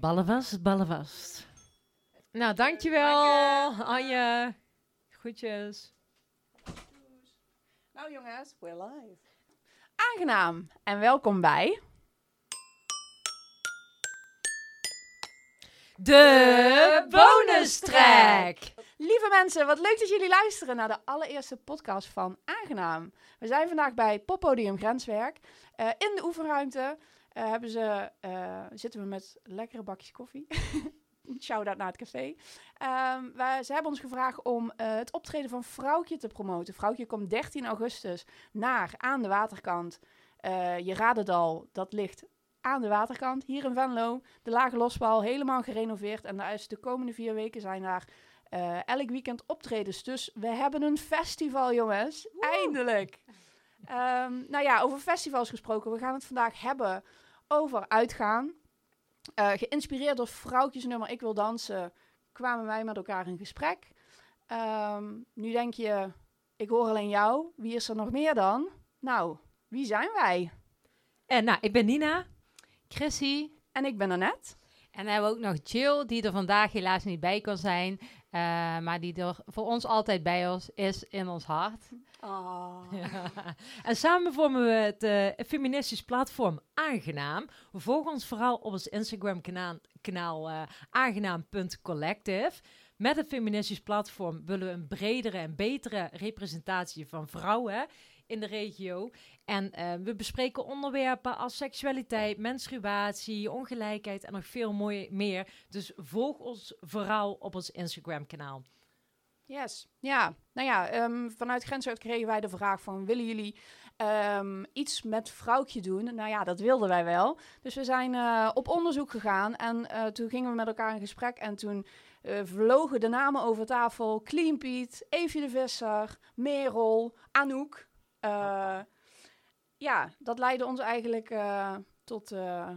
Ballen vast, ballen vast. Nou, dankjewel, Anje. Groetjes. Nou jongens, we're live. Aangenaam en welkom bij... De bonus track. Lieve mensen, wat leuk dat jullie luisteren naar de allereerste podcast van Aangenaam. We zijn vandaag bij Poppodium Grenswerk. Eh, in de oefenruimte eh, hebben ze, eh, zitten we met lekkere bakjes koffie. Shout-out naar het café. Ehm, wij, ze hebben ons gevraagd om eh, het optreden van Vrouwtje te promoten. Vrouwtje komt 13 augustus naar aan de waterkant. Je raadt het al, dat ligt aan de waterkant, hier in Venlo. De Lage Losbal, helemaal gerenoveerd. En daar is de komende vier weken zijn daar elk weekend optredens. Dus we hebben een festival, jongens. Eindelijk. Ehm, nou ja, over festivals gesproken. We gaan het vandaag hebben over uitgaan. Eh, geïnspireerd door vrouwtjes nummer Ik Wil Dansen kwamen wij met elkaar in gesprek. Ehm, nu denk je, ik hoor alleen jou. Wie is er nog meer dan? Nou, wie zijn wij? En nou, ik ben Nina, Chrissy. En ik ben Annette. En dan hebben we ook nog Jill, die er vandaag helaas niet bij kan zijn. Eh, maar die er voor ons altijd bij ons is in ons hart. Oh. en samen vormen we het eh, feministisch platform Aangenaam. Volg ons vooral op ons Instagram kanaal, kanaal eh, aangenaam.collective. Met het feministisch platform willen we een bredere en betere representatie van vrouwen in de regio. En eh, we bespreken onderwerpen als seksualiteit, menstruatie, ongelijkheid en nog veel mooi meer. Dus volg ons vooral op ons Instagram kanaal. Yes. Ja, nou ja, ehm, vanuit Grensuit kregen wij de vraag van... willen jullie ehm, iets met vrouwtje doen? Nou ja, dat wilden wij wel. Dus we zijn eh, op onderzoek gegaan en eh, toen gingen we met elkaar in gesprek... en toen eh, vlogen de namen over tafel. Clean Piet, Evie de Visser, Merel, Anouk. Eh, ja, dat leidde ons eigenlijk eh, tot, eh,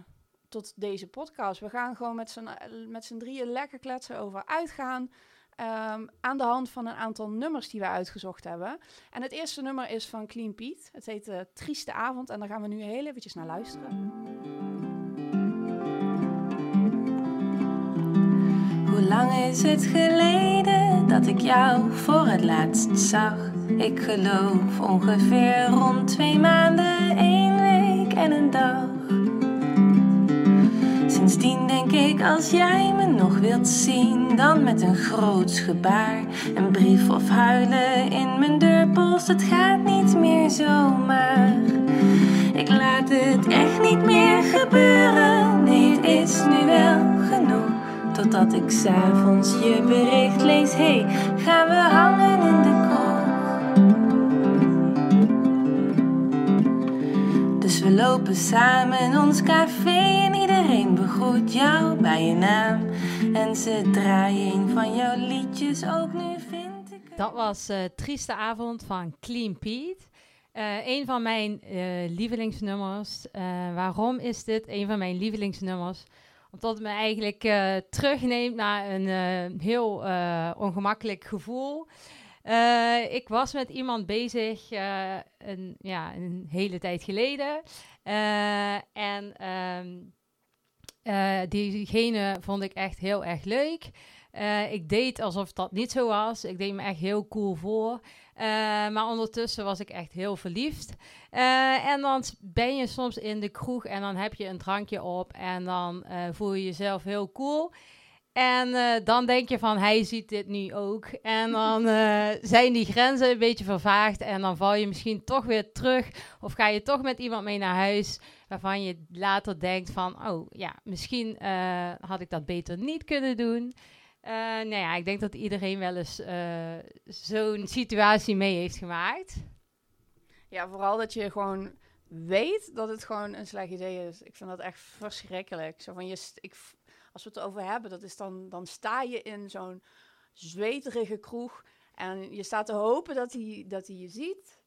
tot deze podcast. We gaan gewoon met z'n, met drieën lekker kletsen over uitgaan... Ehm, aan de hand van een aantal nummers die we uitgezocht hebben. En het eerste nummer is van Clean Pete. Het heet Trieste Avond en daar gaan we nu heel eventjes naar luisteren. Lang is het geleden dat ik jou voor het laatst zag? Ik geloof ongeveer rond twee maanden, één week en een dag. Sindsdien denk ik als jij me nog wilt zien, dan met een groots gebaar. Een brief of huilen in mijn deurpost, het gaat niet meer zomaar. Ik laat het echt niet meer gebeuren, het is nu wel genoeg. Totdat ik s'avonds je bericht lees, hey, gaan we hangen in de kroeg. Dus we lopen samen in ons café en iedereen begroet jou bij je naam. En ze draaien van jouw liedjes ook nu vind ik. Dat was eh Trieste Avond van Clean Pete. Eh, een van mijn eh, lievelingsnummers. Waarom is dit een van mijn lievelingsnummers? Omdat het me eigenlijk eh, terugneemt naar een eh, heel eh, ongemakkelijk gevoel. Ik was met iemand bezig een, ja, een hele tijd geleden. En ehm, eh, diegene vond ik echt heel erg leuk. Ik deed alsof dat niet zo was. Ik deed me echt heel cool voor. Eh, maar ondertussen was ik echt heel verliefd. Eh, en dan ben je soms in de kroeg en dan heb je een drankje op en dan eh, voel je jezelf heel cool. En dan denk je van, hij ziet dit nu ook. En dan zijn die grenzen een beetje vervaagd en dan val je misschien toch weer terug. Of ga je toch met iemand mee naar huis waarvan je later denkt van, oh ja, misschien had ik dat beter niet kunnen doen. Eh, nou ja, ik denk dat iedereen wel eens eh, zo'n situatie mee heeft gemaakt. Ja, vooral dat je gewoon weet dat het gewoon een slecht idee is. Ik vind dat echt verschrikkelijk. Zo van je, ik, als we het erover hebben, dat is dan, dan sta je in zo'n zweterige kroeg en je staat te hopen dat hij, dat hij je ziet.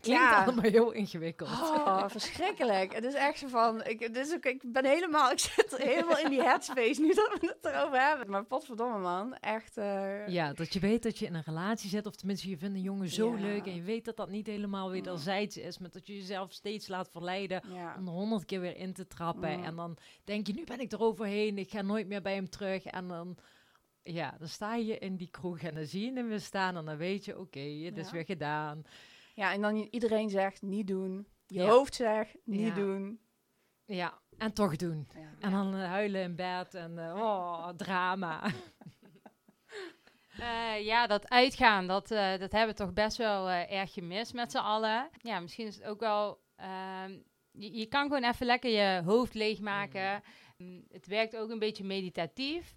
Klinkt Ja. allemaal heel ingewikkeld. Oh, verschrikkelijk. Het is echt zo van, ik, ook, ik ben helemaal, ik zit helemaal in die headspace nu dat we het erover hebben. Maar potverdomme man, echt. eh, Ja, dat je weet dat je in een relatie zit, of tenminste je vindt een jongen zo Ja. leuk en je weet dat dat niet helemaal wederzijds is, maar dat je jezelf steeds laat verleiden ja. om er honderd keer weer in te trappen. Mm. En dan denk je, nu ben ik er overheen, ik ga nooit meer bij hem terug. En dan, ja, dan sta je in die kroeg en dan zie je hem weer staan en dan weet je, oké, het is Ja. weer gedaan. Ja, en dan iedereen zegt niet doen. Je Ja. hoofd zegt niet Ja. doen. Ja, en toch doen. Ja. En dan eh, huilen in bed en eh, oh, drama. Eh, ja, dat uitgaan, dat, eh, dat hebben we toch best wel erg gemist met z'n allen. Ja, misschien is het ook wel... ehm, je, je kan gewoon even lekker je hoofd leegmaken. Mm, Het werkt ook een beetje meditatief.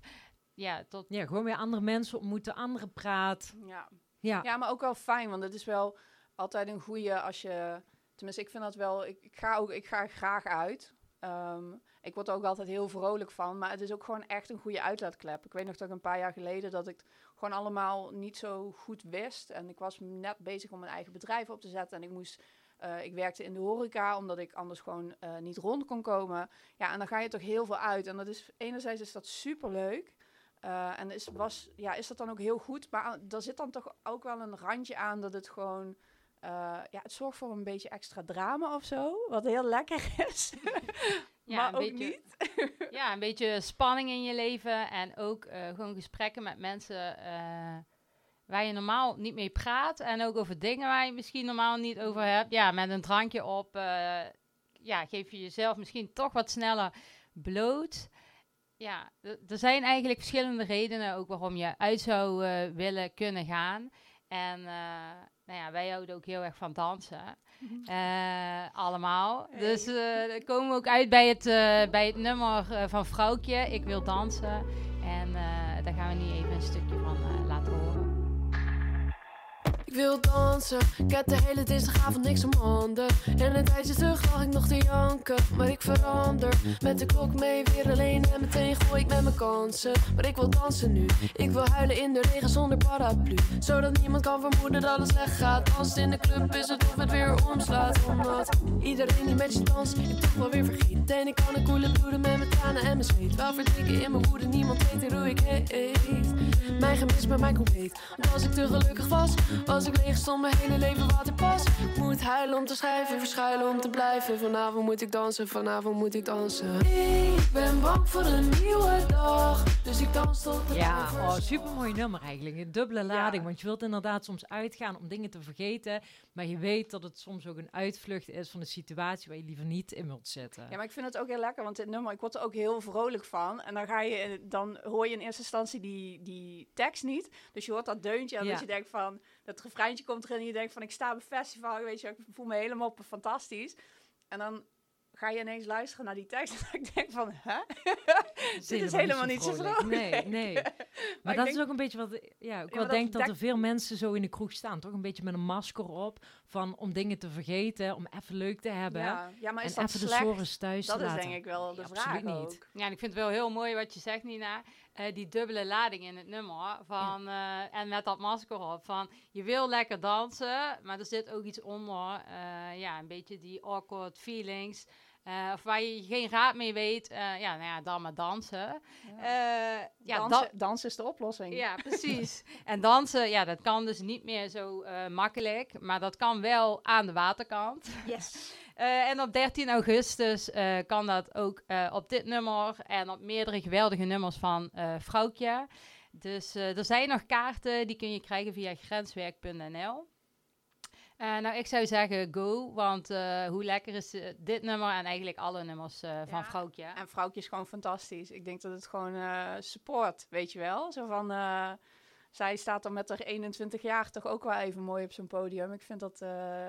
Ja, tot... Ja, gewoon weer andere mensen ontmoeten, andere praat. Ja. Ja, ja, maar ook wel fijn, want het is wel altijd een goede als je... Tenminste, ik vind dat wel... Ik, ik ga, ook, ik ga graag uit. Ehm, ik word er ook altijd heel vrolijk van. Maar het is ook gewoon echt een goede uitlaatklep. Ik weet nog dat een paar jaar geleden... dat ik gewoon allemaal niet zo goed wist. En ik was net bezig om mijn eigen bedrijf op te zetten. En ik moest... eh, ik werkte in de horeca, omdat ik anders gewoon eh, niet rond kon komen. Ja, en dan ga je toch heel veel uit. En dat is, enerzijds is dat superleuk. Eh, en is, was, ja, is dat dan ook heel goed. Maar daar zit dan toch ook wel een randje aan dat het gewoon... eh, ja, het zorgt voor een beetje extra drama of zo. Wat heel lekker is. Ja, maar een ook beetje- niet. ja, een beetje spanning in je leven. En ook eh, gewoon gesprekken met mensen eh, waar je normaal niet mee praat. En ook over dingen waar je misschien normaal niet over hebt. Ja, met een drankje op. ja, geef je jezelf misschien toch wat sneller bloot. Ja, er zijn eigenlijk verschillende redenen ook waarom je uit zou willen kunnen gaan. En eh, nou ja, wij houden ook heel erg van dansen. Eh, allemaal. Hey. Dus dan komen we ook uit bij het, bij het nummer van Vrouwtje. Ik wil dansen. En daar gaan we nu even een stukje van laten horen. Ik wil dansen, ik heb de hele dinsdagavond niks om handen. En een tijdje terug lag ik nog te janken, maar ik verander. Met de klok mee weer alleen en meteen gooi ik met mijn kansen. Maar ik wil dansen nu, ik wil huilen in de regen zonder paraplu. Zodat niemand kan vermoeden dat het slecht gaat. Als in de club is het of het weer omslaat. Omdat iedereen die met je danst, ik toch wel weer vergeet. En ik kan een koele bloeden met mijn mijn zweet. Wel verdrinken in mijn woede, niemand weet hoe ik heet. Mijn gemis bij mij compleet. Want als ik te gelukkig was, was ik leeg, stond mijn hele leven waterpas. Ik moet huilen om te schrijven, verschuilen om te blijven. Vanavond moet ik dansen, vanavond moet ik dansen. Ik ben bang voor een nieuwe dag, dus ik dans tot de Ja, oh, super mooi nummer eigenlijk. Een dubbele lading. Ja. Want je wilt inderdaad soms uitgaan om dingen te vergeten. Maar je weet dat het soms ook een uitvlucht is van een situatie waar je liever niet in wilt zitten. Ja, maar ik vind het ook heel lekker, want dit nummer, ik word er ook heel vrolijk van. En dan, ga je, eh, dan hoor je in eerste instantie die, die tekst niet. Dus je hoort dat deuntje en Ja. dat je denkt van, dat refreintje komt erin en je denkt van, ik sta op een festival, weet je, ik voel me helemaal fantastisch. En dan ga je ineens luisteren naar die tekst en ik denk van, hè? Dit is helemaal niet zo vrolijk. Nee, nee. Maar, dat denk- is ook een beetje wat ja, ik wel dat denk dat er veel mensen zo in de kroeg staan. Toch een beetje met een masker op. Van om dingen te vergeten, om even leuk te hebben. Ja, ja maar is en dat even de slecht? sores thuis Dat te is laten. denk ik wel de vraag absoluut niet. ook. Ja, en ik vind het wel heel mooi wat je zegt, Nina. Eh, die dubbele lading in het nummer. Van, eh, en met dat masker op. Van, je wil lekker dansen, maar er zit ook iets onder. eh, ja, een beetje die awkward feelings. Eh, of waar je geen raad mee weet. eh, ja, nou ja, dan maar dansen. Eh, ja, dansen, dansen is de oplossing. ja, precies. en dansen, ja, dat kan dus niet meer zo makkelijk. Maar dat kan wel aan de waterkant. Yes. En op 13 augustus kan dat ook op dit nummer en op meerdere geweldige nummers van Vrouwtje. Dus er zijn nog kaarten, die kun je krijgen via grenswerk.nl. Eh, nou, ik zou zeggen go, want eh, hoe lekker is eh, dit nummer en eigenlijk alle nummers van Ja, Vrouwtje. En Vrouwtje is gewoon fantastisch. Ik denk dat het gewoon support, weet je wel. Zo van, zij staat dan met haar 21 jaar toch ook wel even mooi op zo'n podium. Ik vind dat,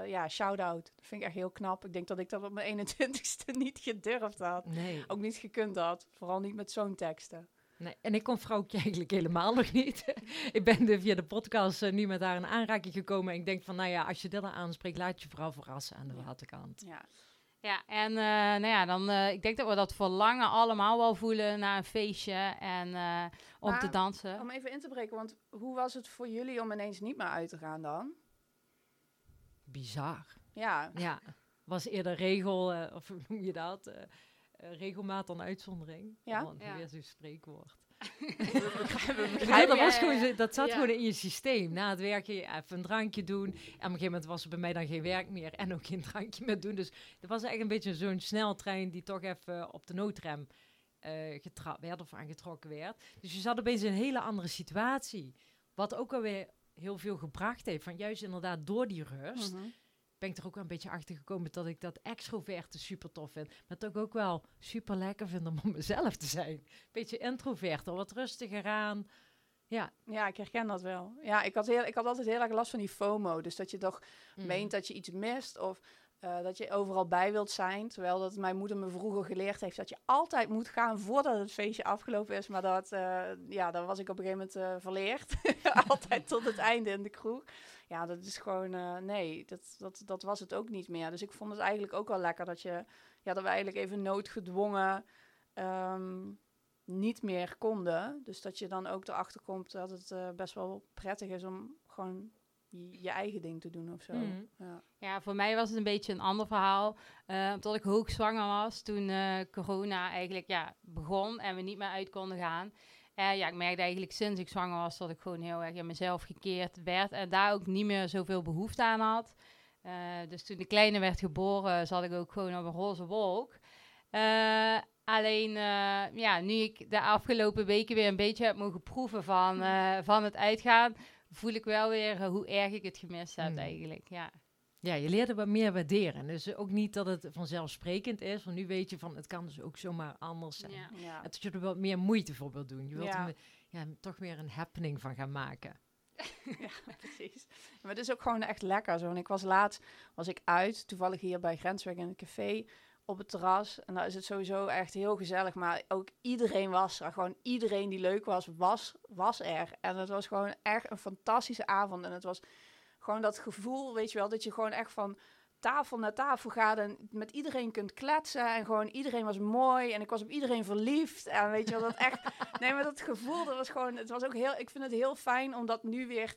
ja, shout-out. Dat vind ik echt heel knap. Ik denk dat ik dat op mijn 21ste niet gedurfd had. Nee. Ook niet gekund had. Vooral niet met zo'n teksten. Nee. En ik kon vrouwtje eigenlijk helemaal nog niet. ik ben de, via de podcast eh, nu met haar in aanraking gekomen. En ik denk van, nou ja, als je dit al aanspreekt, laat je vooral verrassen aan de waterkant. Ja. Ja, en eh, nou ja, dan, eh, ik denk dat we dat verlangen allemaal wel voelen naar een feestje en eh, om te dansen. Om even in te breken, want hoe was het voor jullie om ineens niet meer uit te gaan dan? Bizar. Ja, Ja, was eerder regel, eh, of hoe noem je dat? Eh, eh, regelmaat dan uitzondering. Ja? Want Ja. weer zo'n spreekwoord. Ja, dat, was gewoon, dat zat Ja. gewoon in je systeem. Na het werken even een drankje doen. En op een gegeven moment was er bij mij dan geen werk meer. En ook geen drankje meer doen. Dus er was echt een beetje zo'n sneltrein die toch even op de noodrem eh getrapt werd of aangetrokken werd. Dus je zat opeens in een hele andere situatie. Wat ook alweer heel veel gebracht heeft. Van juist inderdaad door die rust Mhm. Ben ik er ook wel een beetje achter gekomen dat ik dat extroverte super tof vind. Maar het ook, ook wel super lekker vind om mezelf te zijn. Beetje introverter, wat rustiger aan. Ja. Ja, ik herken dat wel. Ja, ik had, heel, ik had altijd heel erg last van die FOMO. Dus dat je toch Mm. meent dat je iets mist of eh, dat je overal bij wilt zijn. Terwijl dat mijn moeder me vroeger geleerd heeft dat je altijd moet gaan voordat het feestje afgelopen is. Maar dat, eh, ja, dan was ik op een gegeven moment eh, verleerd. altijd tot het einde in de kroeg. Ja, dat is gewoon, eh, nee, dat, dat, dat was het ook niet meer. Dus ik vond het eigenlijk ook wel lekker dat je, ja, dat we eigenlijk even noodgedwongen ehm, niet meer konden. Dus dat je dan ook erachter komt dat het eh, best wel prettig is om gewoon je, eigen ding te doen of zo. Mhm. Ja. Ja, voor mij was het een beetje een ander verhaal. Eh omdat ik hoogzwanger was toen corona eigenlijk ja, begon en we niet meer uit konden gaan. Ja, ik merkte eigenlijk sinds ik zwanger was dat ik gewoon heel erg in mezelf gekeerd werd. En daar ook niet meer zoveel behoefte aan had. Eh, dus toen de kleine werd geboren, zat ik ook gewoon op een roze wolk. Eh, alleen, eh, ja, nu ik de afgelopen weken weer een beetje heb mogen proeven van, van het uitgaan, voel ik wel weer hoe erg ik het gemist heb Mm. eigenlijk. Ja. Ja, je leert er wat meer waarderen. Dus ook niet dat het vanzelfsprekend is. Want nu weet je van, het kan dus ook zomaar anders zijn. Ja. Ja. En dat je er wat meer moeite voor wilt doen. Je wilt Ja. er ja, toch meer een happening van gaan maken. ja, precies. Maar het is ook gewoon echt lekker zo. En ik was laatst, was ik uit, toevallig hier bij Grensweg in een café op het terras. En daar is het sowieso echt heel gezellig. Maar ook iedereen was er. Gewoon iedereen die leuk was, was, was er. En het was gewoon echt een fantastische avond. En het was gewoon dat gevoel, weet je wel, dat je gewoon echt van tafel naar tafel gaat en met iedereen kunt kletsen. En gewoon iedereen was mooi en ik was op iedereen verliefd. En weet je wel, dat echt... Nee, maar dat gevoel, dat was gewoon... Het was ook heel... Ik vind het heel fijn om dat nu weer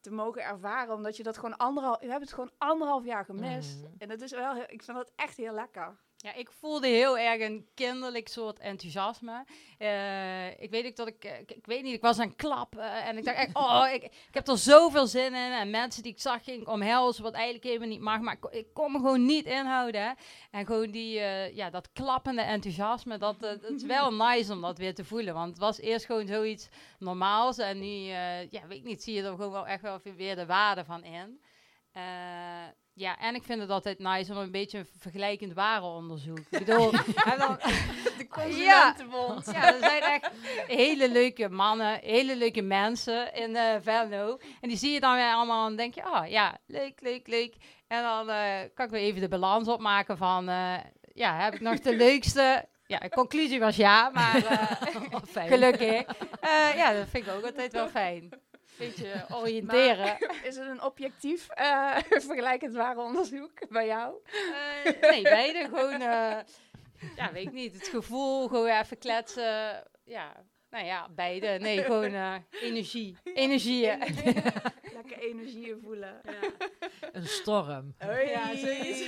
te mogen ervaren. Omdat je dat gewoon anderhalf... We hebben het gewoon anderhalf jaar gemist. Mhm. En dat is wel... Heel, ik vind dat echt heel lekker. Ja, ik voelde heel erg een kinderlijk soort enthousiasme. Eh, ik weet ook dat ik, eh, ik, ik weet niet, ik was aan het klappen en ik dacht echt, oh, ik, ik heb er zoveel zin in. En mensen die ik zag ging omhelzen, wat eigenlijk helemaal niet mag, maar ik, kon- ik kon me gewoon niet inhouden. hè. En gewoon die, eh, ja, dat klappende enthousiasme, dat, dat is wel nice om dat weer te voelen. Want het was eerst gewoon zoiets normaals en nu, ja, weet ik niet, zie je er gewoon wel echt wel weer de waarde van in. Ja, en ik vind het altijd nice om een beetje een vergelijkend warenonderzoek. Ik bedoel, en dan, De consumentenbond. Ja, er zijn echt hele leuke mannen, hele leuke mensen in eh Venlo. En die zie je dan weer allemaal en denk je, oh ja, leuk, leuk, leuk. En dan eh, kan ik weer even de balans opmaken van, eh, ja, heb ik nog de leukste... Ja, de conclusie was ja, maar gelukkig. Ja, dat vind ik ook altijd wel fijn. Beetje oriënteren. Is het een objectief eh vergelijkend ware onderzoek bij jou? Eh, nee, beide gewoon, eh, ja, weet ik niet. Het gevoel, gewoon even kletsen. Ja, nou ja, beide. Nee, gewoon eh, energie. Energieën. Lekker energieën voelen. Een storm. Hoi. Ja, zoiets.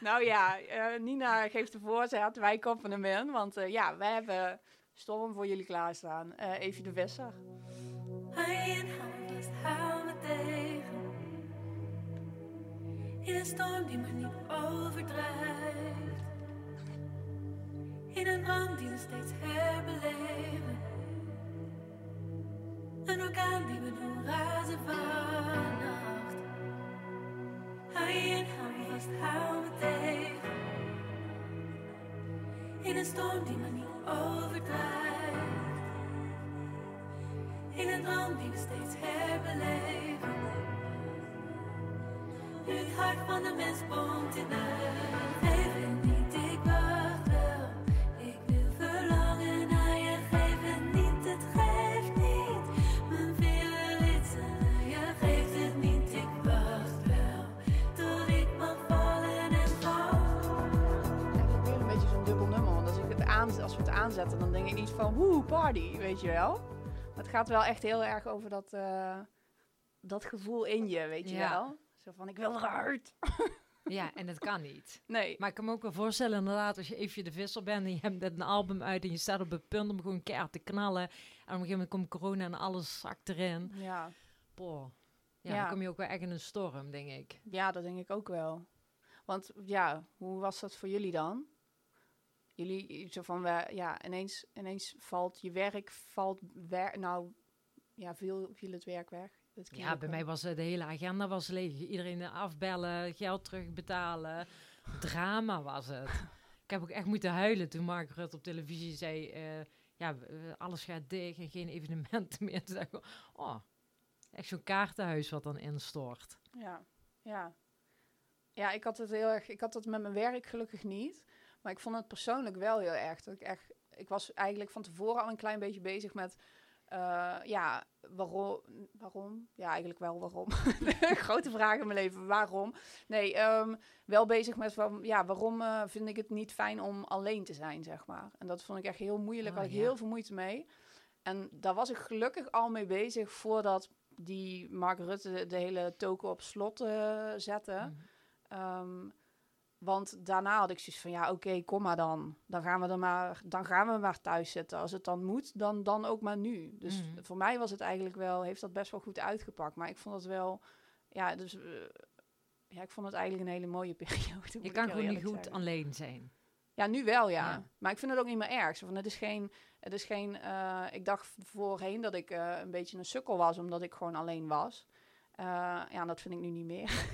nou ja, eh, Nina geeft de voorzet. Wij koppen hem in. Want eh, ja, wij hebben storm voor jullie klaarstaan. Eh Evie de Visser. Hij hij vast hou me tegen. In een storm die me niet overdrijft. In een brand die we steeds herbeleven. Een orkaan die we doen razen vannacht. Hij en hij vast hou me tegen. In een storm die me niet overdrijft. In een droom die we steeds herbeleven. Het hart van de mens pompt in de Even niet, ik wacht wel. Ik wil verlangen naar je, geef het niet, het geeft niet. Mijn vele ritsen naar je, geeft het niet, ik wacht wel. Tot ik mag vallen en val. Het is weer een beetje zo'n dubbel nummer. Want als, ik het aan, als we het aanzetten, dan denk ik niet van woe, party, weet je wel. Maar het gaat wel echt heel erg over dat, eh, dat gevoel in je, weet je Ja. wel. Zo van, ik wil eruit. Ja, en dat kan niet. Nee. Maar ik kan me ook wel voorstellen, inderdaad, als je even de visser bent en je hebt net een album uit en je staat op het punt om gewoon keihard te knallen. En op een gegeven moment komt corona en alles zakt erin. Ja. Boah. Ja, Ja. dan kom je ook wel echt in een storm, denk ik. ja, dat denk ik ook wel. Want ja, hoe was dat voor jullie dan? Jullie, zo van, we- ja, ineens, ineens valt je werk, valt wer nou, ja, viel, viel het werk weg. Dat Ja, bij wel- mij was eh, de hele agenda was leeg. Iedereen afbellen, geld terugbetalen. Drama was het. ik heb ook echt moeten huilen toen Mark Rutte op televisie zei... eh, ja, alles gaat dicht en geen evenementen meer. Toen dacht ik, oh, echt zo'n kaartenhuis wat dan instort. Ja, ja. Ja, ik had het heel erg. Ik had dat met mijn werk gelukkig niet. Maar ik vond het persoonlijk wel heel erg. Dat ik echt. Ik was eigenlijk van tevoren al een klein beetje bezig met. eh, ja, waarom, waarom? Ja, eigenlijk wel waarom. Grote vraag in mijn leven. Waarom? Nee, ehm, wel bezig met van, ja, waarom eh, vind ik het niet fijn om alleen te zijn, zeg maar. En dat vond ik echt heel moeilijk. Oh, had ik ja. heel veel moeite mee. En daar was ik gelukkig al mee bezig voordat die Mark Rutte de hele token op slot eh, zette. Ehm, want daarna had ik zoiets van, ja, oké, kom maar dan. Dan gaan we er maar, dan gaan we maar thuis zitten. Als het dan moet, dan, dan ook maar nu. Dus Mhm. voor mij was het eigenlijk wel, heeft dat best wel goed uitgepakt. Maar ik vond het wel, ja, dus, ja, ik vond het eigenlijk een hele mooie periode. Je kan gewoon niet goed zeggen. alleen zijn. Ja, nu wel, ja. Ja. Maar ik vind het ook niet meer erg. Zo van, het is geen, het is geen eh, ik dacht voorheen dat ik eh, een beetje een sukkel was, omdat ik gewoon alleen was. Eh, ja, dat vind ik nu niet meer.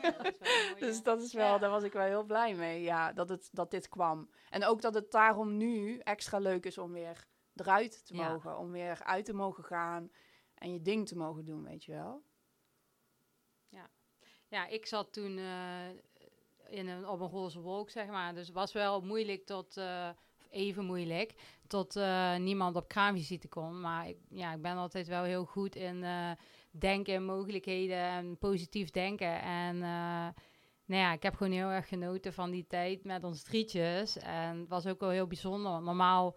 dus dat is wel, Ja. daar was ik wel heel blij mee, ja, dat, het, dat dit kwam. En ook dat het daarom nu extra leuk is om weer eruit te Ja. mogen, om weer uit te mogen gaan en je ding te mogen doen, weet je wel. Ja, ik zat toen eh, in een, op een roze wolk, zeg maar. Dus het was wel moeilijk tot, of even moeilijk, tot niemand op kraamvisite kon. Maar ik, ja, ik ben altijd wel heel goed in denken en mogelijkheden en positief denken. En eh, nou ja, ik heb gewoon heel erg genoten van die tijd met ons drietjes. En het was ook wel heel bijzonder, want normaal...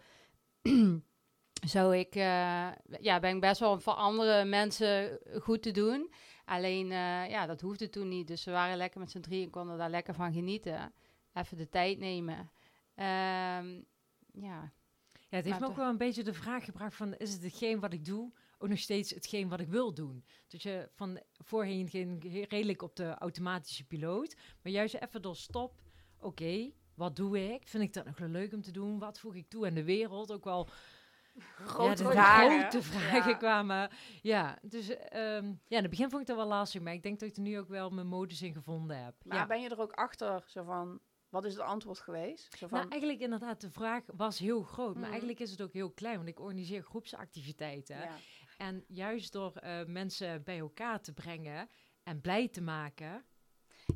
Zou ik, eh, ja, ben ik best wel voor andere mensen goed te doen. Alleen, eh, ja, dat hoefde toen niet. Dus we waren lekker met z'n drieën en konden daar lekker van genieten. Even de tijd nemen. Ehm, ja, Ja, het heeft Maar me ook wel een beetje de vraag gebracht van... is het hetgeen wat ik doe ook nog steeds hetgeen wat ik wil doen? Dat je van voorheen ging redelijk op de automatische piloot... maar juist even door stop, oké, wat doe ik? Vind ik dat nog wel leuk om te doen? Wat voeg ik toe aan de wereld? Ook wel Grote ja, vragen. grote vragen Ja. kwamen. Ja, dus ehm, ja, in het begin vond ik dat wel lastig... maar ik denk dat ik er nu ook wel mijn modus in gevonden heb. Maar ja. ben je er ook achter, zo van, wat is het antwoord geweest? Zo van, Nou, eigenlijk inderdaad, de vraag was heel groot. Maar Mhm. eigenlijk is het ook heel klein, want ik organiseer groepsactiviteiten. ja. En juist door eh, mensen bij elkaar te brengen en blij te maken.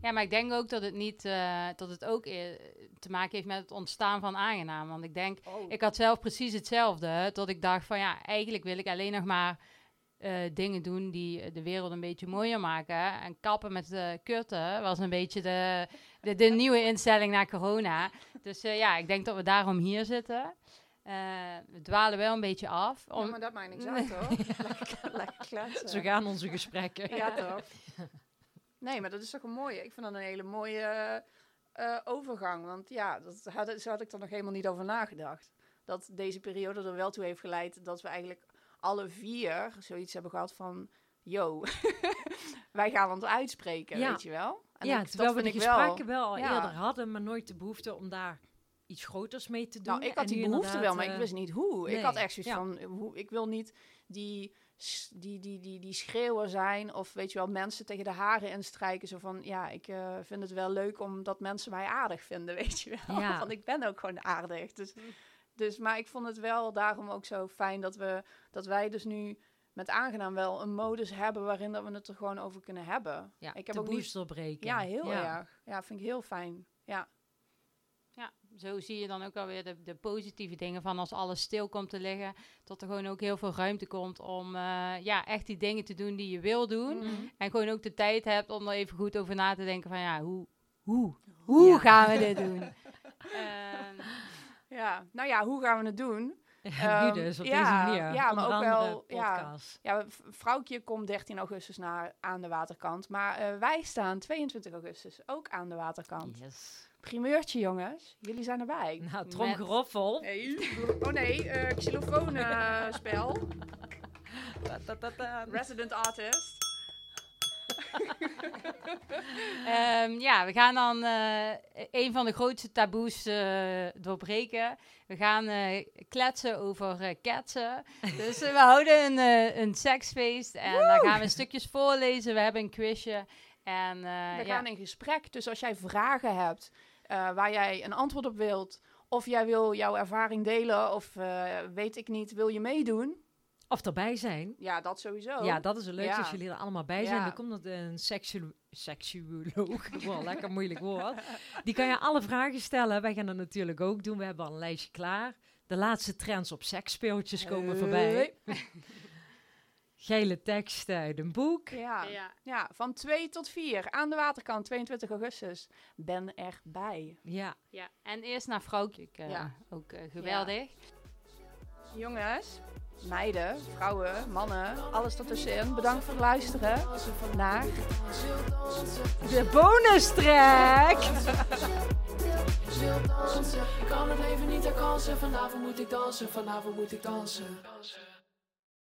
ja, maar ik denk ook dat het niet, eh, dat het ook eh, te maken heeft met het ontstaan van aangenaam. Want ik denk, Oh. ik had zelf precies hetzelfde. Tot ik dacht van, ja, eigenlijk wil ik alleen nog maar dingen doen die de wereld een beetje mooier maken. En kappen met de kutten was een beetje de, de, de nieuwe instelling na corona. Dus ja, ik denk dat we daarom hier zitten. Eh, we dwalen wel een beetje af. Ja, Om, maar dat maakt niks uit, hoor. lekker, lekker kletsen. Zo gaan onze gesprekken. Ja, toch? Nee, maar dat is toch een mooie. Ik vind dat een hele mooie eh, overgang. Want ja, dat had, zo had ik er nog helemaal niet over nagedacht. Dat deze periode er wel toe heeft geleid dat we eigenlijk alle vier zoiets hebben gehad van... Yo, wij gaan ons uitspreken, Ja. weet je wel? En ja, ik- terwijl we vind de wel- gesprekken wel, al ja. eerder hadden, maar nooit de behoefte om daar iets groters mee te doen. Nou, ik had die behoefte wel, maar ik eh, wist niet hoe. Ik had echt zoiets ja. van, eh, hoe, ik wil niet die, die, die, die, die schreeuwer zijn of weet je wel, mensen tegen de haren instrijken. Zo van, ja, ik eh, vind het wel leuk omdat mensen mij aardig vinden, weet je wel. Ja. Want ik ben ook gewoon aardig. Dus, dus, maar ik vond het wel daarom ook zo fijn dat, we, dat wij dus nu met aangenaam wel een modus hebben waarin dat we het er gewoon over kunnen hebben. ja, ik heb ook niet- breken. Ja, heel erg. Ja, vind ik heel fijn. Ja. Ja, zo zie je dan ook alweer de, de positieve dingen van als alles stil komt te liggen. Dat er gewoon ook heel veel ruimte komt om eh, ja, echt die dingen te doen die je wil doen. Mhm. En gewoon ook de tijd hebt om er even goed over na te denken van ja, hoe, hoe, hoe Ja. gaan we dit doen? Ehm, Ja, nou ja, hoe gaan we het doen? Ehm, nu dus, op ja, deze manier. ja, maar ook wel, ja. podcast. Ja, vrouwtje komt 13 augustus naar, aan de waterkant. Maar eh, wij staan 22 augustus ook aan de waterkant. Yes. Primeurtje, jongens. Jullie zijn erbij. Nou, tromgeroffel. Nee, oh nee, eh xylofoonspel. Ta-ta-ta-ta. Resident artist. Ehm, ja, we gaan dan eh, een van de grootste taboes eh, doorbreken. We gaan eh, kletsen over eh ketsen. dus we houden een, eh, een seksfeest en dan gaan we stukjes voorlezen. We hebben een quizje. En, eh, We ja. gaan in gesprek. Dus als jij vragen hebt eh, waar jij een antwoord op wilt, of jij wil jouw ervaring delen, of eh, weet ik niet, wil je meedoen? Of erbij zijn. Ja, dat sowieso. Ja, dat is het leukste Ja. als jullie er allemaal bij zijn. Ja. Dan komt er een seksu seksuoloog. Wow, lekker moeilijk woord. Die kan je alle vragen stellen. Wij gaan dat natuurlijk ook doen. We hebben al een lijstje klaar. De laatste trends op seksspeeltjes komen voorbij. Geile teksten uit een boek. Ja. Ja. ja, van 2 tot 4 aan de waterkant, 22 augustus. Ben erbij. Ja. Ja, en eerst naar vrouwtje. eh, Ja. Ook eh, geweldig. Jongens, meiden, vrouwen, mannen, alles ertussenin. Bedankt voor het luisteren naar De bonus track! Ik kan het leven niet herkansen. Vanavond moet ik dansen, vanavond moet ik dansen.